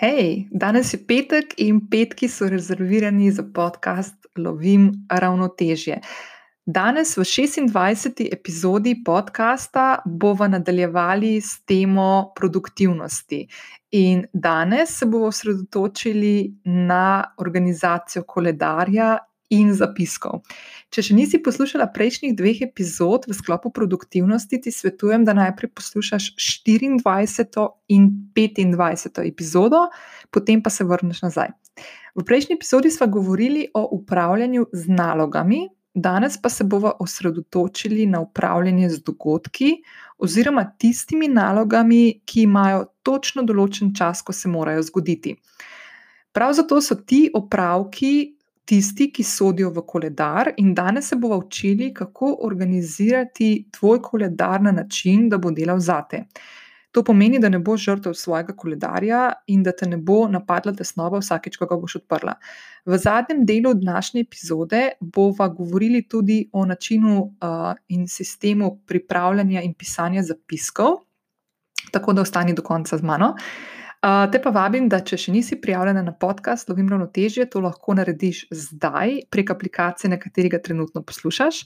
Hej, danes je petek in petki so rezervirani za podcast Lovim ravnotežje. Danes v 26. epizodi podcasta bomo nadaljevali s temo produktivnosti. In danes se bomo osredotočili na organizacijo koledarja in zapiskov. Če še nisi poslušala prejšnjih dveh epizod v sklopu produktivnosti, ti svetujem, da najprej poslušaš 24. in 25. epizodo, potem pa se vrneš nazaj. V prejšnji epizodi smo govorili o upravljanju z nalogami, danes pa se bomo osredotočili na upravljanje z dogodki oziroma tistimi nalogami, ki imajo točno določen čas, ko se morajo zgoditi. Prav zato so ti opravki tisti, ki sodijo v koledar, in danes se bomo učili, kako organizirati tvoj koledar na način, da bo delal zate. To pomeni, da ne boš žrtev svojega koledarja in da te ne bo napadla tesnoba vsakeč, ko ga boš odprla. V zadnjem delu današnje epizode bomo govorili tudi o načinu uh, in sistemu pripravljanja in pisanja zapiskov, tako da ostani do konca z mano. Uh, te pa vabim, da če še nisi prijavljena na podcast Lovim ravnotežje, to lahko narediš zdaj prek aplikacije, na kateri ga trenutno poslušaš.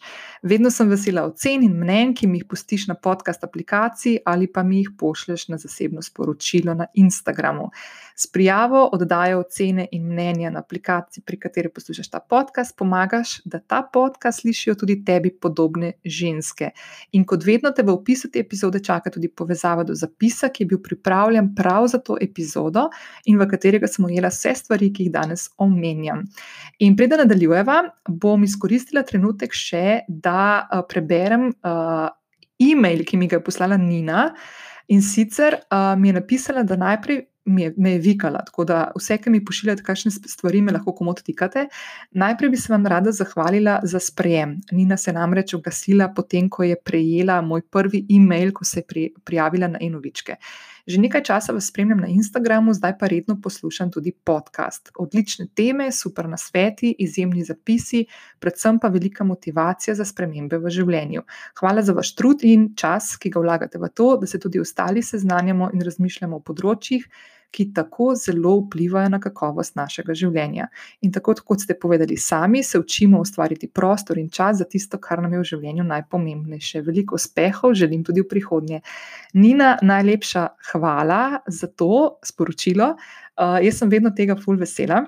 Vedno sem vesela ocen in mnen, ki mi jih pustiš na podcast aplikaciji ali pa mi jih pošleš na zasebno sporočilo na Instagramu. S prijavo oddajo ocene in mnenja na aplikaciji, pri kateri poslušaš ta podcast, pomagaš, da ta podcast slišijo tudi tebi podobne ženske. In kot vedno te v opisu te epizode čaka tudi povezava do zapisa, ki je bil pripravljen prav za to epizodo in v katerega sem ujela vse stvari, ki jih danes omenjam. In preden nadaljujeva, bom izkoristila trenutek še, da uh, preberem uh, e-mail, ki mi ga je poslala Nina. In sicer uh, mi je napisala, da najprej me, me je vikala, tako da vse, ki mi pošiljate, kakšne stvari, me lahko komot tikate. Najprej bi se vam rada zahvalila za sprejem. Nina se namreč oglasila, potem ko je prejela moj prvi e-mail, ko se je pri, prijavila na enovičke. Že nekaj časa vas spremljam na Instagramu, zdaj pa redno poslušam tudi podcast. Odlične teme, super nasveti, izjemni zapisi, predvsem pa velika motivacija za spremembe v življenju. Hvala za vaš trud in čas, ki ga vlagate v to, da se tudi ostali seznanjamo in razmišljamo o področjih, ki tako zelo vplivajo na kakovost našega življenja. In tako, kot ste povedali sami, se učimo ustvariti prostor in čas za tisto, kar nam je v življenju najpomembnejše. Veliko uspehov želim tudi v prihodnje. Nina, najlepša hvala za to sporočilo. Uh, jaz sem vedno tega ful vesela.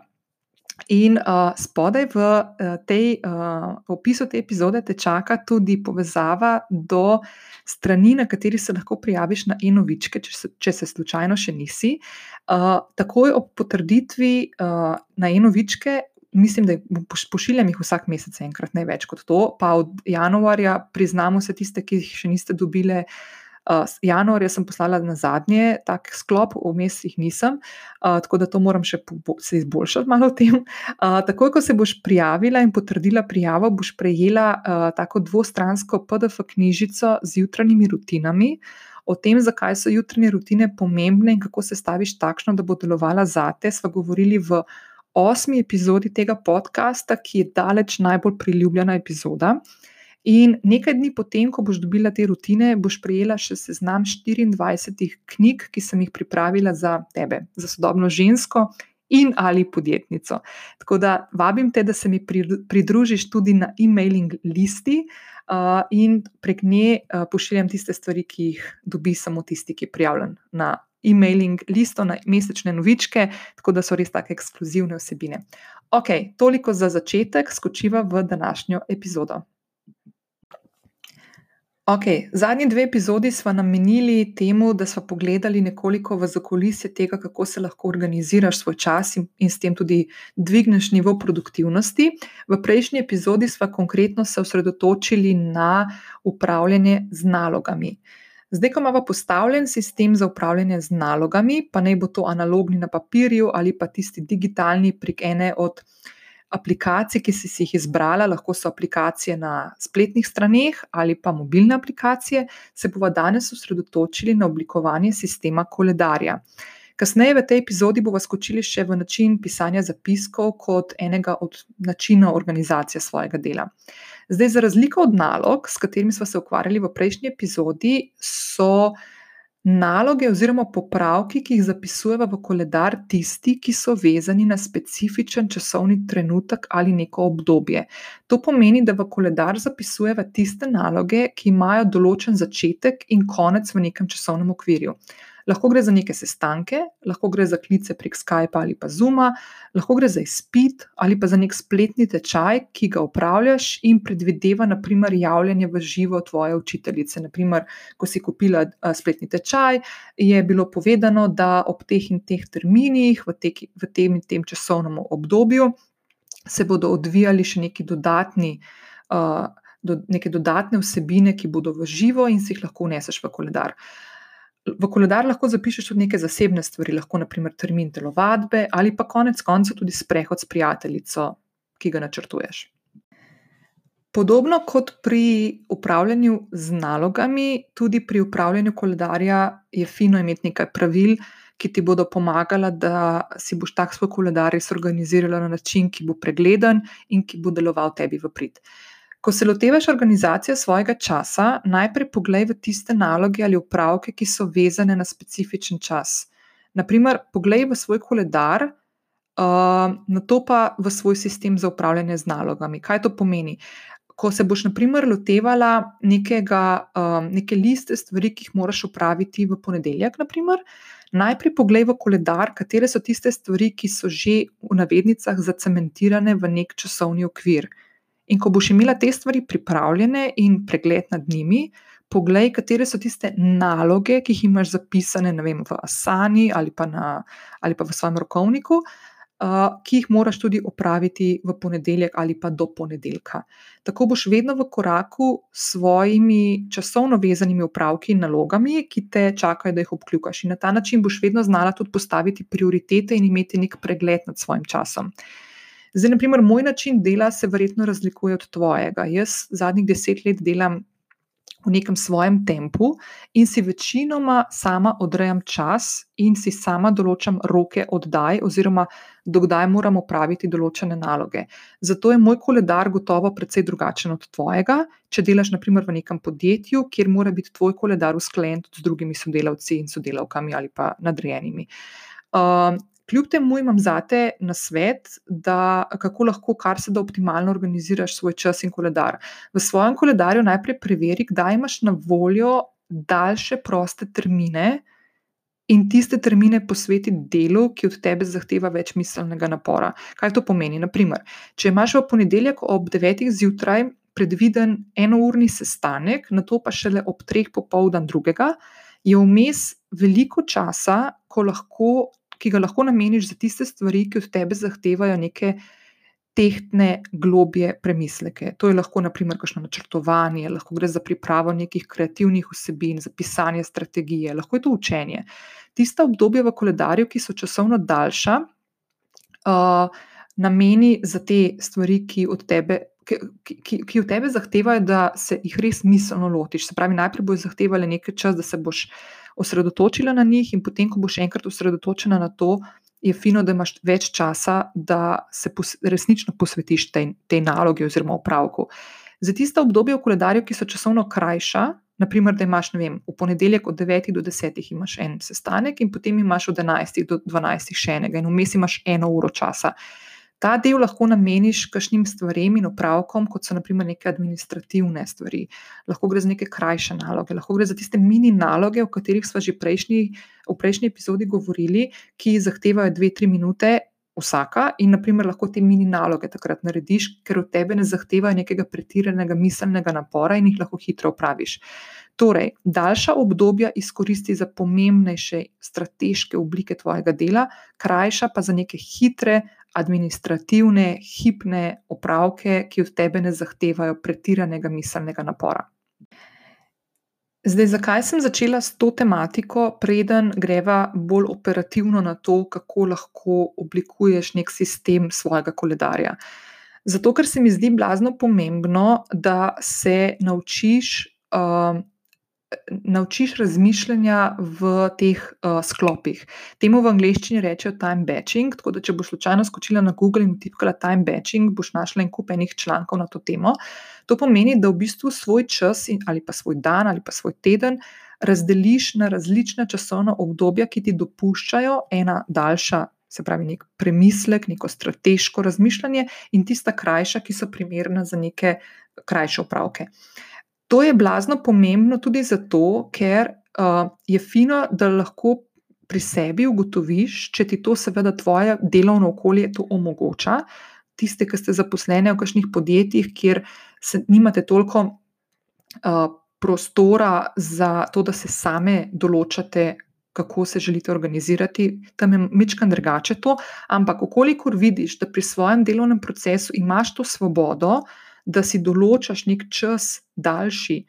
In uh, spodaj v uh, tej uh, opisu te epizode te čaka tudi povezava do strani, na kateri se lahko prijaviš na enovičke, če se, če se slučajno še nisi. Uh, takoj ob potrditvi uh, na enovičke, mislim, da pošiljam jih vsak mesec, enkrat, ne več kot to, pa od januarja priznamo se tiste, ki jih še niste dobili. Uh, januarja sem poslala na zadnje tak sklop, vmes jih nisem, uh, tako da to moram še se izboljšati malo v tem. Uh, takoj, ko se boš prijavila in potrdila prijavo, boš prejela uh, tako dvostransko PDF knjižico z jutranjimi rutinami. O tem, zakaj so jutranje rutine pomembne in kako se staviš takšno, da bo delovala zate, smo govorili v osmi epizodi tega podcasta, ki je daleč najbolj priljubljena epizoda. In nekaj dni potem, ko boš dobila te rutine, boš prejela še seznam 24 knjig, ki sem jih pripravila za tebe, za sodobno žensko in ali podjetnico. Tako da vabim te, da se mi pridružiš tudi na e-mailing listi uh, in prek nje uh, pošiljam tiste stvari, ki jih dobi samo tisti, ki je prijavljen na e-mailing listo, na mesečne novičke, tako da so res tako ekskluzivne vsebine. Ok, toliko za začetek, skočiva v današnjo epizodo. Ok, zadnji dve epizodi smo namenili temu, da smo pogledali nekoliko v zakulisje tega, kako se lahko organiziraš svoj čas in, in s tem tudi dvigneš nivo produktivnosti. V prejšnji epizodi smo konkretno se osredotočili na upravljanje z nalogami. Zdaj, ko imamo postavljen sistem za upravljanje z nalogami, pa naj bo to analogni na papirju ali pa tisti digitalni prek ene od aplikacij, ki si jih izbrala, lahko so aplikacije na spletnih straneh ali pa mobilne aplikacije, se bomo danes osredotočili na oblikovanje sistema koledarja. Kasneje v tej epizodi bomo skočili še v način pisanja zapiskov kot enega od načinov organizacije svojega dela. Zdaj, za razliko od nalog, s katerimi smo se ukvarjali v prejšnji epizodi, so naloge oziroma popravki, ki jih zapisujemo v koledar, tisti, ki so vezani na specifičen časovni trenutek ali neko obdobje. To pomeni, da v koledar zapisujemo tiste naloge, ki imajo določen začetek in konec v nekem časovnem okvirju. Lahko gre za neke sestanke, lahko gre za klice prek Skypa ali pa Zuma, lahko gre za izpit ali pa za nek spletni tečaj, ki ga upravljaš in predvideva, naprimer, javljanje v živo tvoje učiteljice. Naprimer, ko si kupila spletni tečaj, je bilo povedano, da ob teh in teh terminih, v, te, v tem in tem časovnem obdobju, se bodo odvijali še neki dodatni. Uh, Do neke dodatne vsebine, ki bodo v živo in si jih lahko vneseš v koledar. V koledar lahko zapišeš tudi neke zasebne stvari, lahko naprimer termin telovadbe ali pa konec konca tudi sprehod s prijateljico, ki ga načrtuješ. Podobno kot pri upravljanju z nalogami, tudi pri upravljanju koledarja je fino imeti nekaj pravil, ki ti bodo pomagala, da si boš tak svoj koledar res organizirala na način, ki bo pregleden in ki bo deloval tebi v prid. Ko se lotevaš organizacije svojega časa, najprej poglej v tiste naloge ali upravke, ki so vezane na specifičen čas. Naprimer, poglej v svoj koledar, uh, na to pa v svoj sistem za upravljanje z nalogami. Kaj to pomeni? Ko se boš, naprimer, lotevala nekega, um, neke liste stvari, ki jih moraš upraviti v ponedeljek, naprimer, najprej poglej v koledar, katere so tiste stvari, ki so že v navednicah zacementirane v nek časovni okvir. In ko boš imela te stvari pripravljene in pregled nad njimi, poglej, katere so tiste naloge, ki jih imaš zapisane vem, v Asani ali pa, na, ali pa v svojem rokovniku, uh, ki jih moraš tudi opraviti v ponedeljek ali pa do ponedeljka. Tako boš vedno v koraku s svojimi časovno vezanimi upravki in nalogami, ki te čakajo, da jih obkljukaš. In na ta način boš vedno znala tudi postaviti prioritete in imeti nek pregled nad svojim časom. Zdaj, naprimer, moj način dela se verjetno razlikuje od tvojega. Jaz zadnjih deset let delam v nekem svojem tempu in si večinoma sama odrejam čas in si sama določam roke oddaj, oziroma dokdaj moram opraviti določene naloge. Zato je moj koledar gotovo precej drugačen od tvojega. Če delaš, naprimer, v nekem podjetju, kjer mora biti tvoj koledar usklajen tudi z drugimi sodelavci in sodelavkami ali pa nadrejenimi. Uh, Kljub temu imam zate na svet, da kako lahko kar se da optimalno organiziraš svoj čas in koledar. V svojem koledarju najprej preveri, kdaj imaš na voljo daljše proste termine in tiste termine posveti delu, ki od tebe zahteva več miselnega napora. Kaj to pomeni? Naprimer, če imaš v ponedeljek ob 9. zjutraj predviden enourni sestanek, na to pa šele ob 3. popoldan drugega, je vmes veliko časa, ko lahko ki ga lahko nameniš za tiste stvari, ki od tebe zahtevajo neke tehtne, globje premisleke. To je lahko, naprimer, kakšno načrtovanje, lahko gre za pripravo nekih kreativnih vsebin, za pisanje strategije, lahko je to učenje. Tista obdobja v koledarju, ki so časovno daljša, uh, nameni za te stvari, ki od tebe. Ki, ki, ki od tebe zahtevajo, da se jih res miselno lotiš. Se pravi, najprej boš zahtevali nekaj časa, da se boš uh, osredotočila na njih, in potem, ko boš enkrat osredotočena na to, je fino, da imaš več časa, da se pos resnično posvetiš tej, tej nalogi oziroma upravku. Za tiste obdobje v koledarju, ki so časovno krajša, naprimer, da imaš vem, v ponedeljek od 9 do 10 imaš en sestanek, in potem imaš od 11 do 12 še enega, in vmes imaš eno uro časa. Ta del lahko nameniš kakšnim stvarem in opravkom, kot so naprimer neke administrativne stvari. Lahko gre za neke krajše naloge, lahko gre za tiste mini naloge, o katerih smo že prejšnji, v prejšnji epizodi govorili, ki zahtevajo dve, tri minute. Vsaka in, naprimer, lahko te mini naloge takrat narediš, ker od tebe ne zahtevajo nekega pretiranega miselnega napora in jih lahko hitro opraviš. Torej, daljša obdobja izkoristi za pomembnejše strateške oblike tvojega dela, krajša pa za neke hitre, administrativne, hipne opravke, ki od tebe ne zahtevajo pretiranega miselnega napora. Zdaj, zakaj sem začela s to tematiko, preden greva bolj operativno na to, kako lahko oblikuješ nek sistem svojega koledarja? Zato, ker se mi zdi blazno pomembno, da se naučiš. Uh, naučiš razmišljanja v teh uh, sklopih. Temu v angleščini rečejo time batching. Tako da, če boš slučajno skočila na Google in tipkala time batching, boš našla en kup enih člankov na to temo. To pomeni, da v bistvu svoj čas ali pa svoj dan ali pa svoj teden razdeliš na različna časovna obdobja, ki ti dopuščajo ena daljša, se pravi, nek premislek, neko strateško razmišljanje, in tista krajša, ki so primerna za neke krajše opravke. To je blazno pomembno tudi zato, ker uh, je fino, da lahko pri sebi ugotoviš, če ti to, seveda, tvoje delovno okolje to omogoča. Tiste, ki ste zaposleni v kakšnih podjetjih, kjer se nimate toliko uh, prostora za to, da se same določate, kako se želite organizirati, tam je mečkan drugače to. Ampak, okolikor vidiš, da pri svojem delovnem procesu imaš to svobodo, da si določaš nek čas daljši,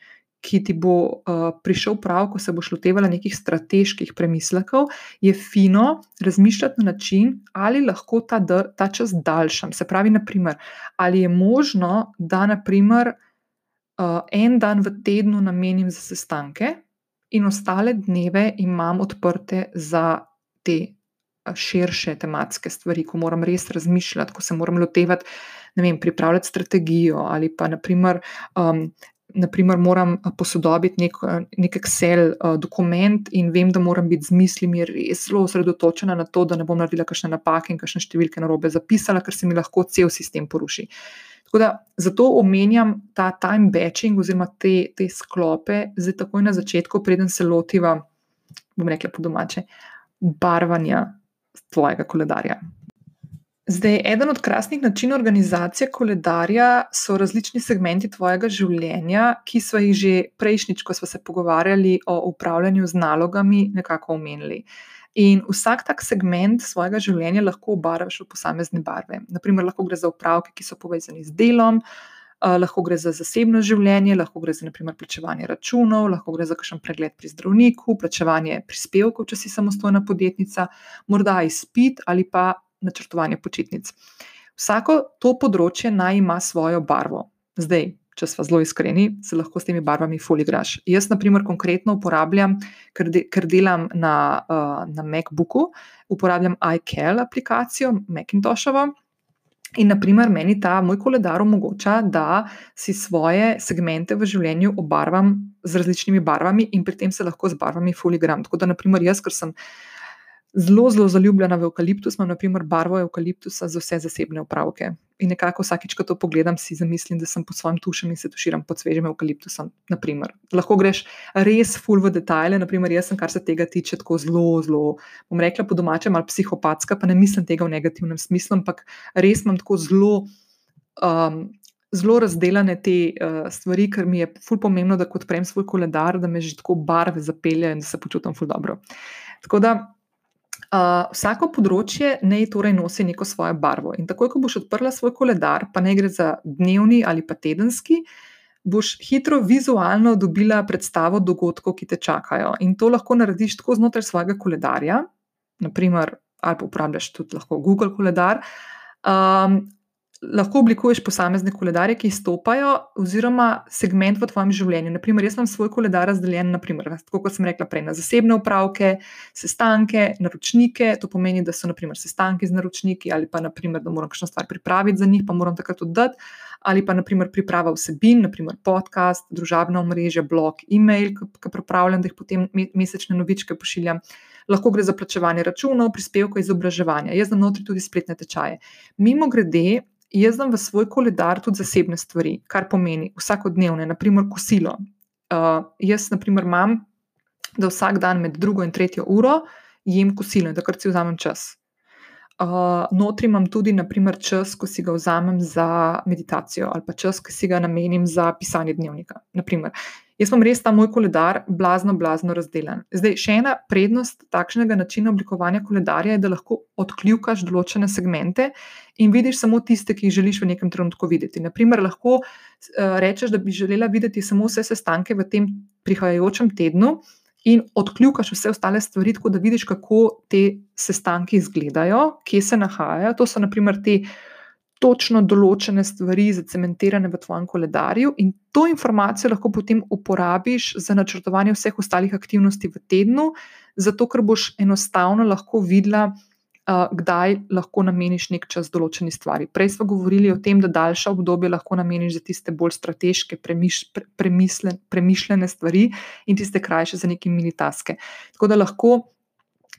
ki ti bo uh, prišel prav, ko se boš lotevala nekih strateških premislekov, je fino razmišljati na način, ali lahko ta, ta čas daljšam. Se pravi, naprimer, ali je možno, da naprimer, uh, en dan v tednu namenim za sestanke, in ostale dneve imam odprte za te širše tematske stvari, ko moram res razmišljati, ko se moram lotevati, ne vem, pripravljati strategijo ali pa naprimer. Um, Naprimer, moram posodobiti nek, nek Excel uh, dokument, in vem, da moram biti z mislimi res zelo osredotočena na to, da ne bom naredila kakšne napake in kakšne številke na robe zapisala, ker se mi lahko cel sistem poruši. Tako da zato omenjam ta time batching oziroma te, te sklope, zdaj takoj na začetku, preden se lotiva, bom rekla po domače, barvanja tvojega koledarja. Zdaj, eden od krasnih načinov organizacije koledarja so različni segmenti tvojega življenja, ki smo jih že prejšnjič, ko smo se pogovarjali o upravljanju z nalogami, nekako omenili. In vsak tak segment svojega življenja lahko obarvaš v posamezne barve. Naprimer, lahko gre za upravke, ki so povezani z delom, Eh, lahko gre za zasebno življenje, lahko gre za naprimer, plačevanje računov, lahko gre za kakšen pregled pri zdravniku, plačevanje prispevkov, če si samostojna podjetnica, morda izpit ali pa načrtovanje počitnic. Vsako to področje naj ima svojo barvo. Zdaj, če smo zelo iskreni, se lahko s temi barvami fuligraš. Jaz, na primer, konkretno uporabljam, ker, de, ker delam na, uh, na MacBooku, uporabljam iCal aplikacijo, Macintoshovo. In, naprimer, meni ta moj koledar omogoča, da si svoje segmente v življenju obarvam z različnimi barvami in pri tem se lahko z barvami fuligram. Tako da, naprimer, jaz, ker sem zelo, zelo zaljubljena v eukaliptus, imam naprimer barvo eukaliptusa za vse zasebne upravke. In nekako vsakič, ko to pogledam, si zamislim, da sem pod svojim tušem in se tuširam pod svežim eukaliptusom. Naprimer. Lahko greš res full v detajle, naprimer, jaz sem, kar se tega tiče, tako zelo, zelo, bom rekla po domačem, ali psihopatska, pa ne mislim tega v negativnem smislu, ampak res imam tako zelo. Um, Zelo razdeljene te uh, stvari, ker mi je ful pomembno, da kot prejem svoj koledar, da me že tako barve zapeljejo in da se počutim ful dobro. Tako da Uh, vsako področje naj torej nosi neko svojo barvo. In takoj, ko boš odprla svoj koledar, pa ne gre za dnevni ali pa tedenski, boš hitro vizualno dobila predstavo dogodkov, ki te čakajo. In to lahko narediš tako znotraj svojega koledarja, naprimer, ali pa uporabljaš tudi Google koledar, um, lahko oblikuješ posamezne koledarje, ki izstopajo, oziroma segment v tvojem življenju. Naprimer, jaz imam svoj koledar razdeljen, naprimer, tako kot sem rekla prej, na zasebne upravke, sestanke, naročnike. To pomeni, da so naprimer, sestanki z naročniki, ali pa naprimer, da moram kakšno stvar pripraviti za njih, pa moram takrat oddati, ali pa naprimer, priprava vsebin, naprimer podcast, družabna omrežja, blog, e-mail, ki pripravljam, da jih potem mesečne novičke pošiljam. Lahko gre za plačevanje računov, prispevkov, izobraževanja. Jaz znam notri tudi spletne tečaje. Mimo grede, jaz dam v svoj koledar tudi zasebne stvari, kar pomeni vsakodnevne, naprimer kosilo. Uh, jaz, naprimer, imam, da vsak dan med drugo in tretjo uro jem kosilo in da kar si vzamem čas. Uh, notri imam tudi, naprimer, čas, ko si ga vzamem za meditacijo ali pa čas, ki si ga namenim za pisanje dnevnika. Naprimer. Jaz imam res ta moj koledar blazno, blazno razdeljen. Zdaj, še ena prednost takšnega načina oblikovanja koledarja je, da lahko odkljukaš določene segmente in vidiš samo tiste, ki jih želiš v nekem trenutku videti. Naprimer, lahko uh, rečeš, da bi želela videti samo vse sestanke v tem prihajajočem tednu, in odkljukaš vse ostale stvari, tako da vidiš, kako te sestanki izgledajo, kje se nahajajo. To so naprimer te točno določene stvari, zacementirane v tvojem koledarju, in to informacijo lahko potem uporabiš za načrtovanje vseh ostalih aktivnosti v tednu, zato ker boš enostavno lahko videla. kdaj lahko nameniš nek čas določeni stvari. Prej smo govorili o tem, da daljša obdobja lahko nameniš za tiste bolj strateške, premiš, pre, premislen, premišljene stvari in tiste krajše za neke mini taske. Tako da lahko.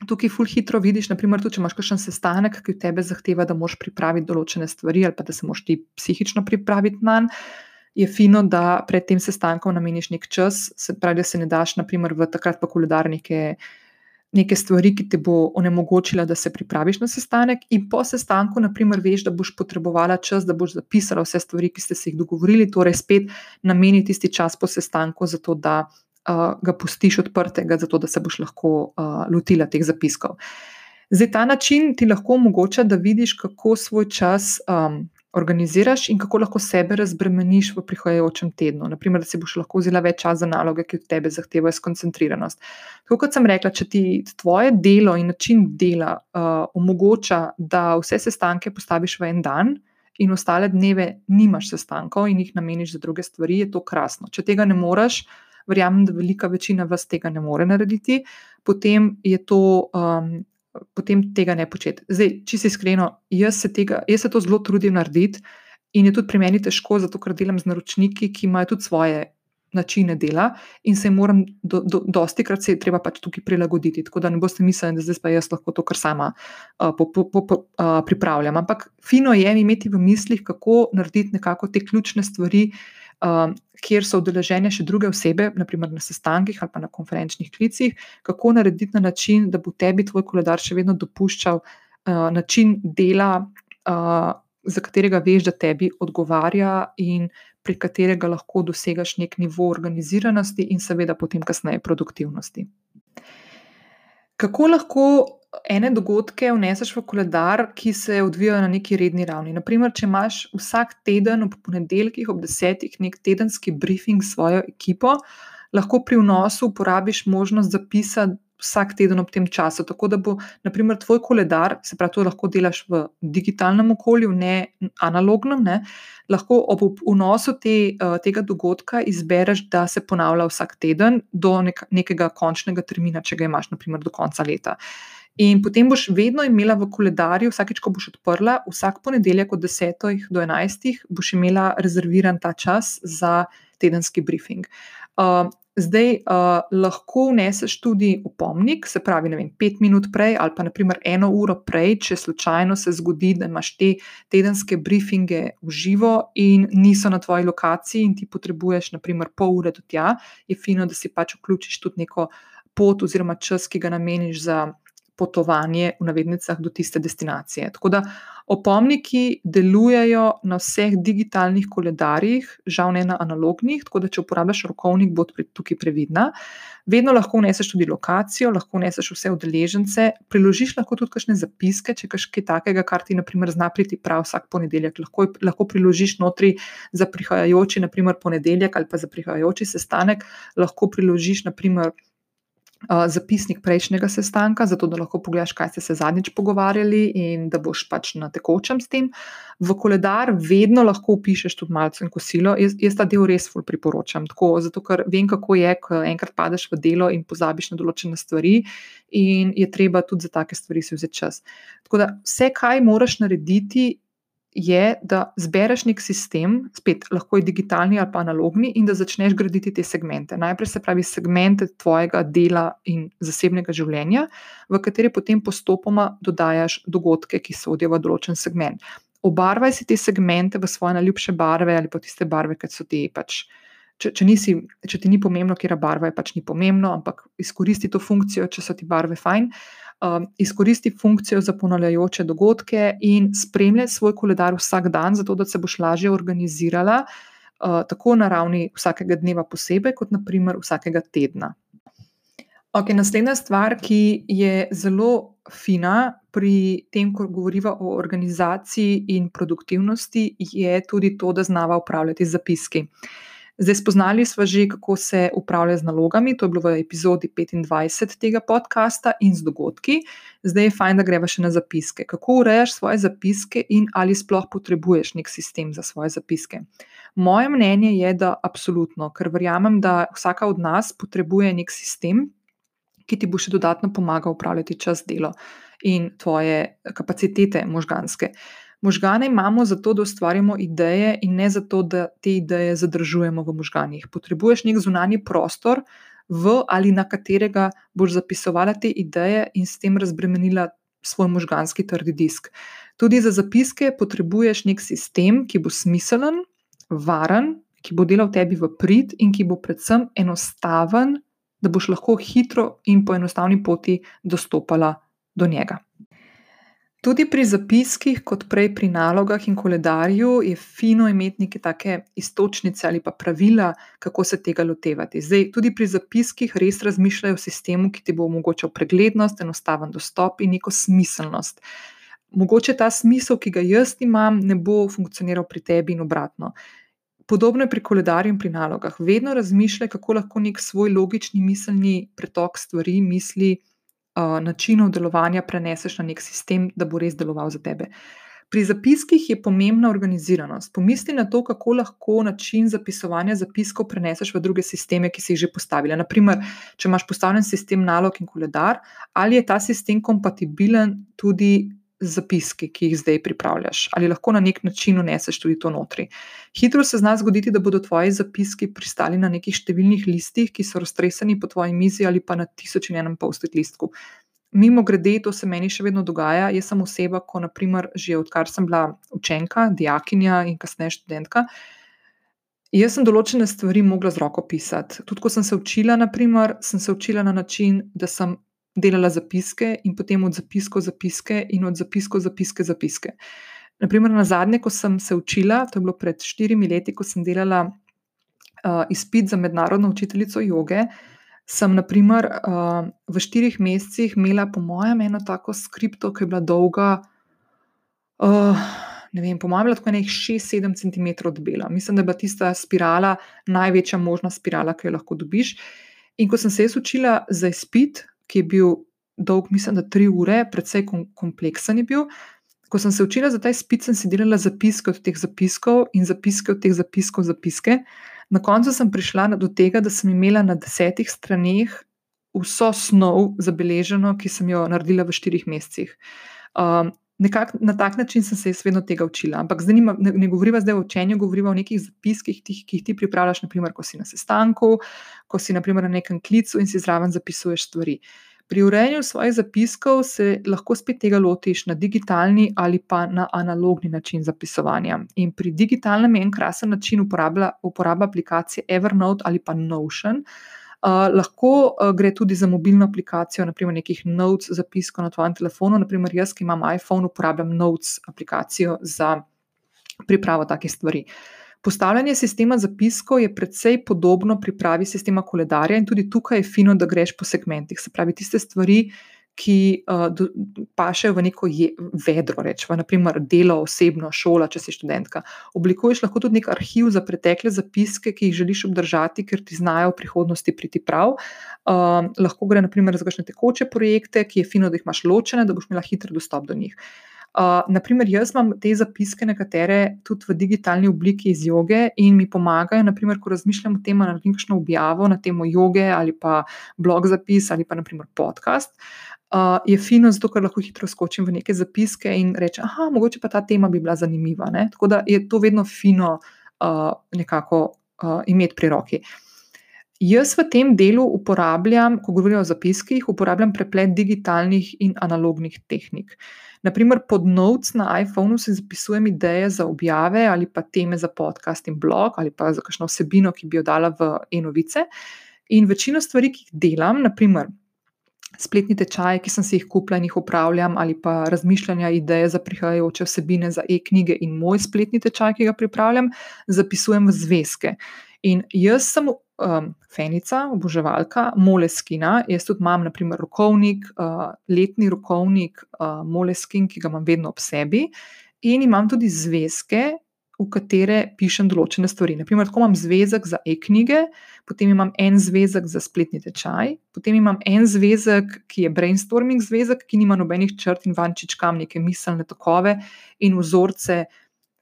Tukaj ful hitro vidiš, naprimer, tudi, če imaš kakšen sestanek, ki od tebe zahteva, da moraš pripraviti določene stvari, ali pa da se moraš ti psihično pripraviti na njega je fino, da pred tem sestankom nameniš nek čas, se pravi, da se ne daš, naprimer, v takrat pa koledar neke, neke stvari, ki te bo onemogočila, da se pripraviš na sestanek, in po sestanku, naprimer, veš, da boš potrebovala čas, da boš zapisala vse stvari, ki ste se jih dogovorili, torej spet nameni tisti čas po sestanku, zato da ga pustiš odprtega, zato da se boš lahko uh, lotila teh zapiskov. Zdaj, ta način ti lahko omogoča, da vidiš, kako svoj čas um, organiziraš in kako lahko sebe razbremeniš v prihajajočem tednu. Naprimer, da si boš lahko vzela več časa za naloge, ki od tebe zahtevajo skoncentriranost. Tako kot sem rekla, če ti tvoje delo in način dela uh, omogoča, da vse sestanke postaviš v en dan. In ostale dneve nimaš sestankov in jih nameniš za druge stvari, je to krasno. Če tega ne moreš, verjamem, da velika večina vas tega ne more narediti, potem je to um, potem tega ne početi. Če si iskreno, jaz se, tega, jaz se to zelo trudim narediti in je tudi pri meni težko, zato ker delam z naročniki, ki imajo tudi svoje načine dela in se jim moram, do, do, dosti krat se je treba pač tukaj prilagoditi. Tako da ne boste mislili, da zdaj pa jaz lahko to kar sama uh, po, po, po, uh, pripravljam. Ampak fino je imeti v mislih, kako narediti nekako te ključne stvari. Um, kjer so udeležene še druge osebe, naprimer na sestankih ali pa na konferenčnih klicih, kako narediti na način, da bo tebi tvoj koledar še vedno dopuščal uh, način dela, uh, za katerega veš, da tebi odgovarja in pri katerega lahko dosegaš nek nivo organiziranosti in seveda potem kasneje produktivnosti. Kako lahko ene dogodke vneseš v koledar, ki se odvijajo na neki redni ravni. Naprimer, če imaš vsak teden ob ponedeljkih ob desetih nek tedenski briefing s svojo ekipo, lahko pri vnosu uporabiš možnost zapisa vsak teden ob tem času. Tako da bo, naprimer, tvoj koledar, se pravi, to lahko delaš v digitalnem okolju, ne analognem, ne, lahko ob vnosu te, uh, tega dogodka izbereš, da se ponavlja vsak teden do nek nekega končnega termina, če ga imaš, naprimer, do konca leta. In potem boš vedno imela v koledarju, vsakeč, ko boš odprla, vsak ponedeljek od 10 do 11, boš imela rezerviran ta čas za tedenski briefing. Uh, zdaj uh, lahko vneseš tudi opomnik, se pravi, vem, pet minut prej ali pa naprimer eno uro prej, če slučajno se zgodi, da imaš te tedenske briefinge v živo in niso na tvoji lokaciji in ti potrebuješ naprimer pol ure do tja, je fino, da si pač vključiš tudi neko pot oziroma čas, ki ga nameniš za potovanje v navednicah do tiste destinacije. Tako da opomniki delujejo na vseh digitalnih koledarjih, žal ne na analognih, tako da če uporabljaš rokovnik, bo tukaj previdna. Vedno lahko vneseš tudi lokacijo, lahko vneseš vse udeležence, priložiš lahko tudi kakšne zapiske, če kaj takega, kar ti naprimer zna priti prav vsak ponedeljek. Lahko, lahko priložiš notri za prihajajoči, naprimer ponedeljek ali pa za prihajajoči sestanek, lahko priložiš naprimer zapisnik prejšnjega sestanka, zato da lahko pogledaš, kaj ste se zadnjič pogovarjali in da boš pač na tekočem s tem. V koledar vedno lahko upišeš tudi malce kosilo. Jaz, jaz ta del res ful priporočam, tako, zato ker vem, kako je, ko enkrat padeš v delo in pozabiš na določene stvari, in je treba tudi za take stvari si vzeti čas. Tako da vse, kaj moraš narediti, je, da zbereš nek sistem, spet lahko je digitalni ali pa analogni, in da začneš graditi te segmente. Najprej se pravi segmente tvojega dela in zasebnega življenja, v kateri potem postopoma dodajaš dogodke, ki sodijo v določen segment. Obarvaj si te segmente v svoje najljubše barve ali pa tiste barve, ki so ti pač. Če, če, nisi, če ti ni pomembno, kje je barva, je pač ni pomembno, ampak izkoristi to funkcijo, če so ti barve fajn. Izkoristi funkcijo za ponavljajoče dogodke in spremljaj svoj koledar vsak dan, zato da se boš lažje organizirala, uh, tako na ravni vsakega dneva posebej, kot naprimer vsakega tedna. Okay, naslednja stvar, ki je zelo fina pri tem, ko govorimo o organizaciji in produktivnosti, je tudi to, da znava upravljati zapiski. Uh, Zdaj, spoznali smo že, kako se upravlja z nalogami, to je bilo v epizodi 25 tega podcasta in z dogodki. Zdaj je fajn, da greva še na zapiske. Kako urejaš svoje zapiske in ali sploh potrebuješ nek sistem za svoje zapiske? Moje mnenje je, da absolutno, ker verjamem, da vsaka od nas potrebuje nek sistem, ki ti bo še dodatno pomagal upravljati čas, delo in tvoje kapacitete možganske. Možgane imamo zato, da ustvarjamo ideje, in ne zato, da te ideje zadržujemo v možganjih. Potrebuješ nek zunanji prostor, v ali na katerega boš zapisovala te ideje in s tem razbremenila svoj možganski trdi disk. Tudi za zapiske potrebuješ nek sistem, ki bo smiselen, varen, ki bo delal tebi v prid in ki bo predvsem enostaven, da boš lahko hitro in po enostavni poti dostopala do njega. Tudi pri zapiskih, kot prej pri nalogah in koledarju, je fino imeti neke take istočnice ali pa pravila, kako se tega lotevati. Zdaj, tudi pri zapiskih res razmišljajo o sistemu, ki ti bo omogočal preglednost, enostaven dostop in neko smiselnost. Mogoče ta smisel, ki ga jaz imam, ne bo funkcioniral pri tebi in obratno. Podobno je pri koledarju in pri nalogah. Vedno razmišljaj, kako lahko nek svoj logični miselni pretok stvari, misli načinov delovanja preneseš na nek sistem, da bo res deloval za tebe. Pri zapiskih je pomembna organiziranost. Pomisli na to, kako lahko način zapisovanja zapiskov preneseš v druge sisteme, ki si jih že postavila. Naprimer, če imaš postavljen sistem nalog in koledar, ali je ta sistem kompatibilen tudi zapiski, ki jih zdaj pripravljaš, ali lahko na nek način uneseš tudi to notri. Hitro se zna zgoditi, da bodo tvoji zapiski pristali na nekih številnih listih, ki so raztreseni po tvoji mizi ali pa na tisoč in enem post-it listku. Mimo grede, to se meni še vedno dogaja. Jaz sem oseba, ko naprimer že odkar sem bila učenka, dijakinja in kasneje študentka. Jaz sem določene stvari mogla z roko pisati. Tudi ko sem se učila, naprimer, sem se učila na način, da sem delala zapiske in potem od zapiskov zapiske in od zapiskov zapiske zapiske. Naprimer, na zadnje, ko sem se učila, to je bilo pred štirimi leti, ko sem delala uh, izpit za mednarodno učiteljico joge, sem naprimer, uh, v štirih mesecih imela, po mojem, eno tako skripto, ki je bila dolga. Uh, Ne vem, po mojem, lahko je nekaj 6-7 cm debela. Mislim, da je bila tista spirala največja možna spirala, ki jo lahko dobiš. In ko sem se jaz učila za izpit, ki je bil dolg, mislim, da tri ure, precej kompleksen je bil. Ko sem se učila za ta izpit, sem si delala zapiske od teh zapiskov in zapiske od teh zapiskov, zapiske. Na koncu sem prišla do tega, da sem imela na desetih straneh vso snov zabeleženo, ki sem jo naredila v štirih mesecih. Um, nekak, na tak način sem se jaz vedno tega učila. Ampak zanima, ne, ne govoriva zdaj o učenju, govoriva o nekih zapiskih, tih, ki jih ti pripravljaš, naprimer, ko si na sestanku, ko si naprimer, na nekem klicu in si zraven zapisuješ stvari. Pri urejanju svojih zapiskov se lahko spet tega lotiš na digitalni ali pa na analogni način zapisovanja. In pri digitalnem je en krasen način uporaba, uporaba aplikacije Evernote ali pa Notion. Uh, lahko uh, gre tudi za mobilno aplikacijo, naprimer nekih notes zapiskov na tvojem telefonu. Naprimer, jaz, ki imam iPhone, uporabljam notes aplikacijo za pripravo takih stvari. Uh, Postavljanje sistema zapiskov je precej podobno pripravi sistema koledarja, in tudi tukaj je fino, da greš po segmentih. Se pravi, tiste stvari, ki uh, pašejo v neko je, vedro, rečemo, naprimer delo, osebno, šola, če si študentka. Oblikuješ lahko tudi nek arhiv za pretekle zapiske, ki jih želiš obdržati, ker ti znajo v prihodnosti priti prav. Uh, lahko gre naprimer za kakšne tekoče projekte, ki je fino, da jih imaš ločene, da boš imela hitro dostop do njih. Uh, naprimer, jaz imam te zapiske, nekatere tudi v digitalni obliki iz joge in mi pomagajo, naprimer, ko razmišljam o tem, da naredim kakšno objavo na temo joge ali pa blog zapis ali pa naprimer podcast. Uh, je fino, zato ker lahko hitro skočim v neke zapiske in rečem, ah, mogoče pa ta tema bi bila zanimiva. Ne? Tako da je to vedno fino uh, nekako uh, imeti pri roki. Jaz v tem delu uporabljam, ko govorim o zapiskih, uporabljam preplet digitalnih in analognih tehnik. Naprimer, pod notes na iPhonu si zapisujem ideje za objave ali pa teme za podcast in blog ali pa za kakšno vsebino, ki bi jo dala v e-novice. In večino stvari, ki jih delam, naprimer spletni tečaj, ki sem si jih kupila in jih upravljam, ali pa razmišljanja, ideje za prihajajoče vsebine za e-knjige in moj spletni tečaj, ki ga pripravljam, zapisujem v zvezke. In jaz sem um, fenica, oboževalka Moleskina. Jaz tudi imam, naprimer, rokovnik, uh, letni rokovnik uh, Moleskin, ki ga imam vedno ob sebi, in imam tudi zvezke, v katere pišem določene stvari. Naprimer, tako imam zvezek za e-knjige, potem imam en zvezek za spletni tečaj, potem imam en zvezek, ki je brainstorming zvezek, ki nima nobenih črt in vančičkam, neke miselne tokove in vzorce.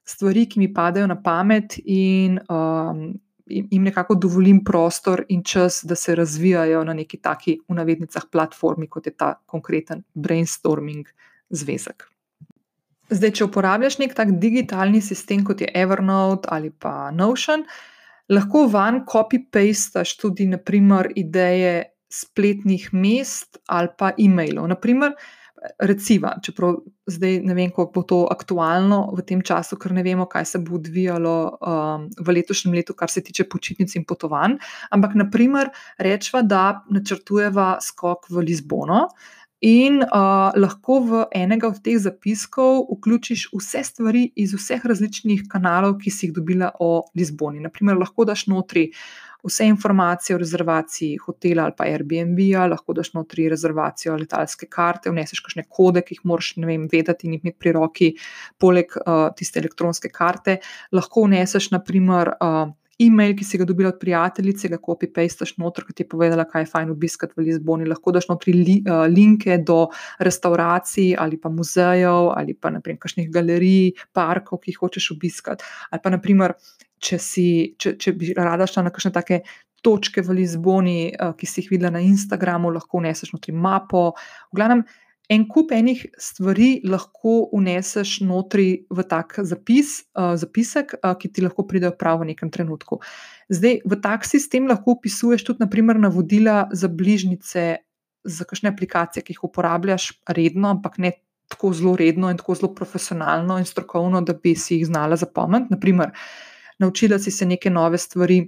Stvari, ki mi padajo na pamet, in um, jim nekako dovolim prostor in čas, da se razvijajo na neki taki, v navednicah, platformi, kot je ta konkreten brainstorming zvezek. Zdaj, če uporabljaš nek tak digitalni sistem, kot je Evernote ali pa Notion, lahko van copy-pastaš tudi, naprimer, ideje spletnih mest ali pa e-mailov. Naprimer, Reciva, čeprav zdaj ne vem, kako bo to aktualno v tem času, ker ne vemo, kaj se bo odvijalo um, v letošnjem letu, kar se tiče počitnic in potovanj. Ampak, naprimer, rečva, da načrtujeva skok v Lizbono. In uh, lahko v enega od teh zapiskov vključiš vse stvari iz vseh različnih kanalov, ki si jih dobila o Lizboni. Naprimer, lahko daš notri vse informacije o rezervaciji hotela ali pa Airbnb-ja, lahko daš notri rezervacijo letalske karte, vneseš kakšne kode, ki jih moraš vem, vedeti in imeti pri roki, poleg uh, tiste elektronske karte. Lahko vneseš, naprimer, uh, e-mail, ki si ga dobila od prijateljice, ga copy-pastaš noter, ki ti je povedala, kaj je fajn obiskati v Lizboni. Lahko daš notri li, uh, linke do restauracij ali pa muzejev ali pa naprimer kakšnih galerij, parkov, ki jih hočeš obiskati. Ali pa naprimer če, si, če, če bi rada šla na kakšne take točke v Lizboni, uh, ki si jih videla na Instagramu, lahko vneseš notri mapo. V glavnem, en kup enih stvari lahko vneseš notri v tak zapis, uh, zapisek, uh, ki ti lahko pridejo prav v nekem trenutku. Zdaj, v tak sistem lahko upisuješ tudi, naprimer, navodila za bližnjice, za kakšne aplikacije, ki jih uporabljaš redno, ampak ne. Tako zelo redno in tako zelo profesionalno in strokovno, da bi si jih znala zapomniti. Naprimer, naučila si se neke nove stvari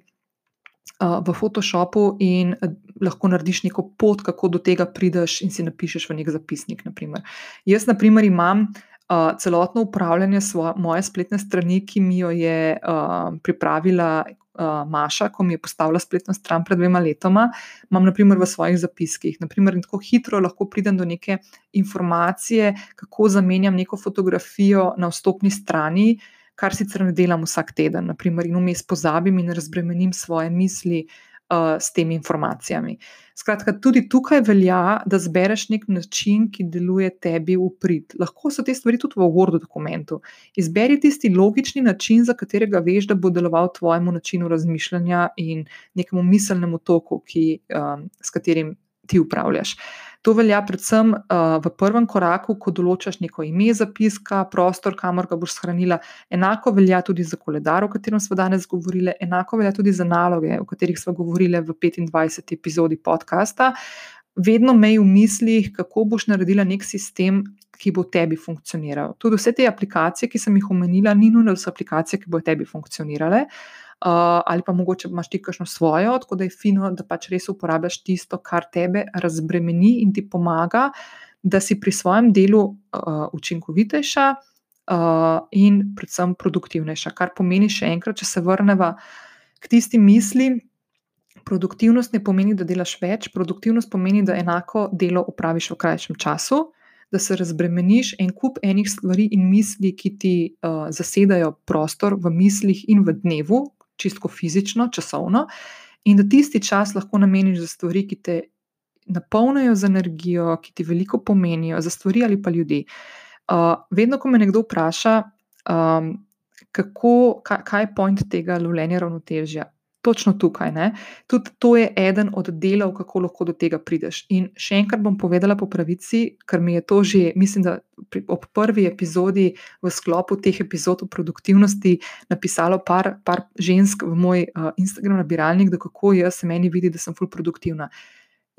v Photoshopu in lahko narediš neko pot, kako do tega prideš in si napišeš v nek zapisnik. Naprimer. Jaz, na primer, imam. Uh, celotno upravljanje svoje, moje spletne strani, ki mi jo je uh, pripravila uh, Maša, ko mi je postavila spletno stran pred dvema letoma, imam naprimer v svojih zapiskih. Naprimer, tako hitro lahko pridem do neke informacije, kako zamenjam neko fotografijo na vstopni strani, uh, kar sicer ne delam vsak teden, naprimer, in vmes pozabim in razbremenim svoje misli uh, s temi informacijami. Skratka, tudi tukaj velja, da zbereš nek način, ki deluje tebi v prid. Lahko so te stvari tudi v Wordu dokumentu. Izberi tisti logični način, za katerega veš, da bo deloval tvojemu načinu razmišljanja in nekemu miselnemu toku, ki, um, s katerim ti upravljaš. To velja predvsem uh, v prvem koraku, ko določaš neko ime zapiska, prostor, kamor ga boš shranila. Enako velja tudi za koledar, o katerem smo danes govorili, enako velja tudi za naloge, o katerih smo govorili v 25. epizodi podcasta. Vedno mej v mislih, kako boš naredila nek sistem, ki bo tebi funkcioniral. Tudi vse te aplikacije, ki sem jih omenila, ni nujno, da so aplikacije, ki bodo tebi funkcionirale. Uh, ali pa mogoče imaš ti kakšno svojo, tako da je fino, da pač res uporabljaš tisto, kar tebe razbremeni in ti pomaga, da si pri svojem delu uh, učinkovitejša uh, in predvsem produktivnejša. Kar pomeni še enkrat, če se vrnemo k tisti misli. Produktivnost ne pomeni, da delaš več, produktivnost pomeni, da enako delo upraviš v krajšem času, da se razbremeniš en kup enih stvari in misli, ki ti uh, zasedajo prostor v mislih in v dnevu, čisto fizično, časovno, in da tisti čas lahko nameniš za stvari, ki te napolnijo z energijo, ki ti veliko pomenijo, za stvari ali pa ljudi. Uh, vedno, ko me nekdo vpraša, um, kako, kaj, kaj je point tega lovljenja ravnotežja, točno tukaj. Ne? Tudi to je eden od delov, kako lahko do tega prideš. In še enkrat bom povedala po pravici, ker mi je to že, mislim, da pri, ob prvi epizodi v sklopu teh epizod o produktivnosti napisalo par, par žensk v moj uh, Instagram nabiralnik, da kako jaz se meni vidi, da sem ful produktivna.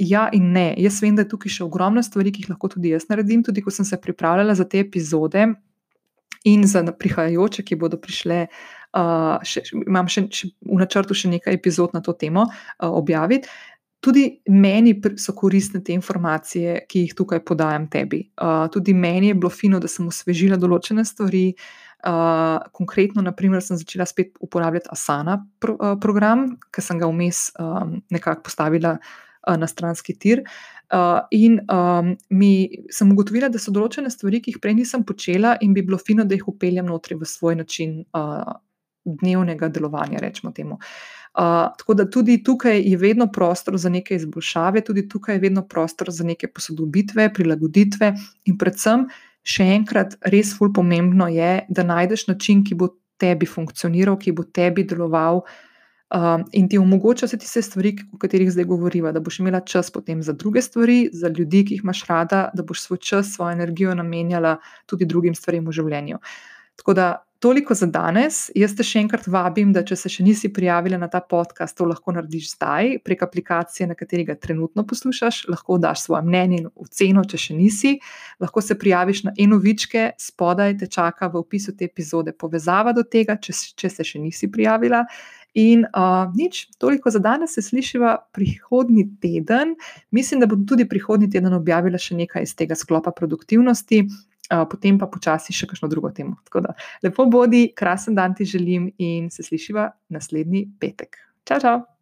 Ja, in ne. Jaz vem, da je tukaj še ogromno stvari, ki jih lahko tudi jaz naredim. Tudi ko sem se pripravljala za te epizode in za prihajajoče, ki bodo prišle uh, uh, še, imam še, še v načrtu še nekaj epizod na to temo uh, objaviti. Tudi meni so koristne te informacije, ki jih tukaj podajam tebi. Uh, tudi meni je bilo fino, da sem osvežila določene stvari. Uh, konkretno, naprimer, sem začela spet uporabljati Asana pro, uh, program, ki sem ga vmes um, nekako postavila uh, na stranski tir. Uh, in um, mi sem ugotovila, da so določene stvari, ki jih prej nisem počela, in bi bilo fino, da jih upeljem notri v svoj način uh, dnevnega delovanja, rečemo temu. Uh, tako da tudi tukaj je vedno prostor za neke izboljšave, tudi tukaj je vedno prostor za neke posodobitve, prilagoditve, in predvsem, še enkrat, res ful pomembno je, da najdeš način, ki bo tebi funkcioniral, ki bo tebi deloval um, in ti omogoča vse tiste stvari, o katerih zdaj govorimo, da boš imela čas potem za druge stvari, za ljudi, ki jih imaš rada, da boš svoj čas, svojo energijo namenjala tudi drugim stvarem v življenju. Tako da toliko za danes. Jaz te še enkrat vabim, da če se še nisi prijavila na ta podcast, to lahko narediš zdaj prek aplikacije, na kateri ga trenutno poslušaš. Lahko daš svoje mnenje in oceno, če še nisi. Lahko se prijaviš na eno vičke, spodaj te čaka v opisu te epizode povezava do tega, če, če se še nisi prijavila. In uh, nič, toliko za danes, se slišiva prihodnji teden. Mislim, da bom tudi prihodnji teden objavila še nekaj iz tega sklopa produktivnosti, potem pa počasi še kakšno drugo temo. Tako da lepo bodi, krasen dan ti želim in se slišiva naslednji petek. Čau, čau!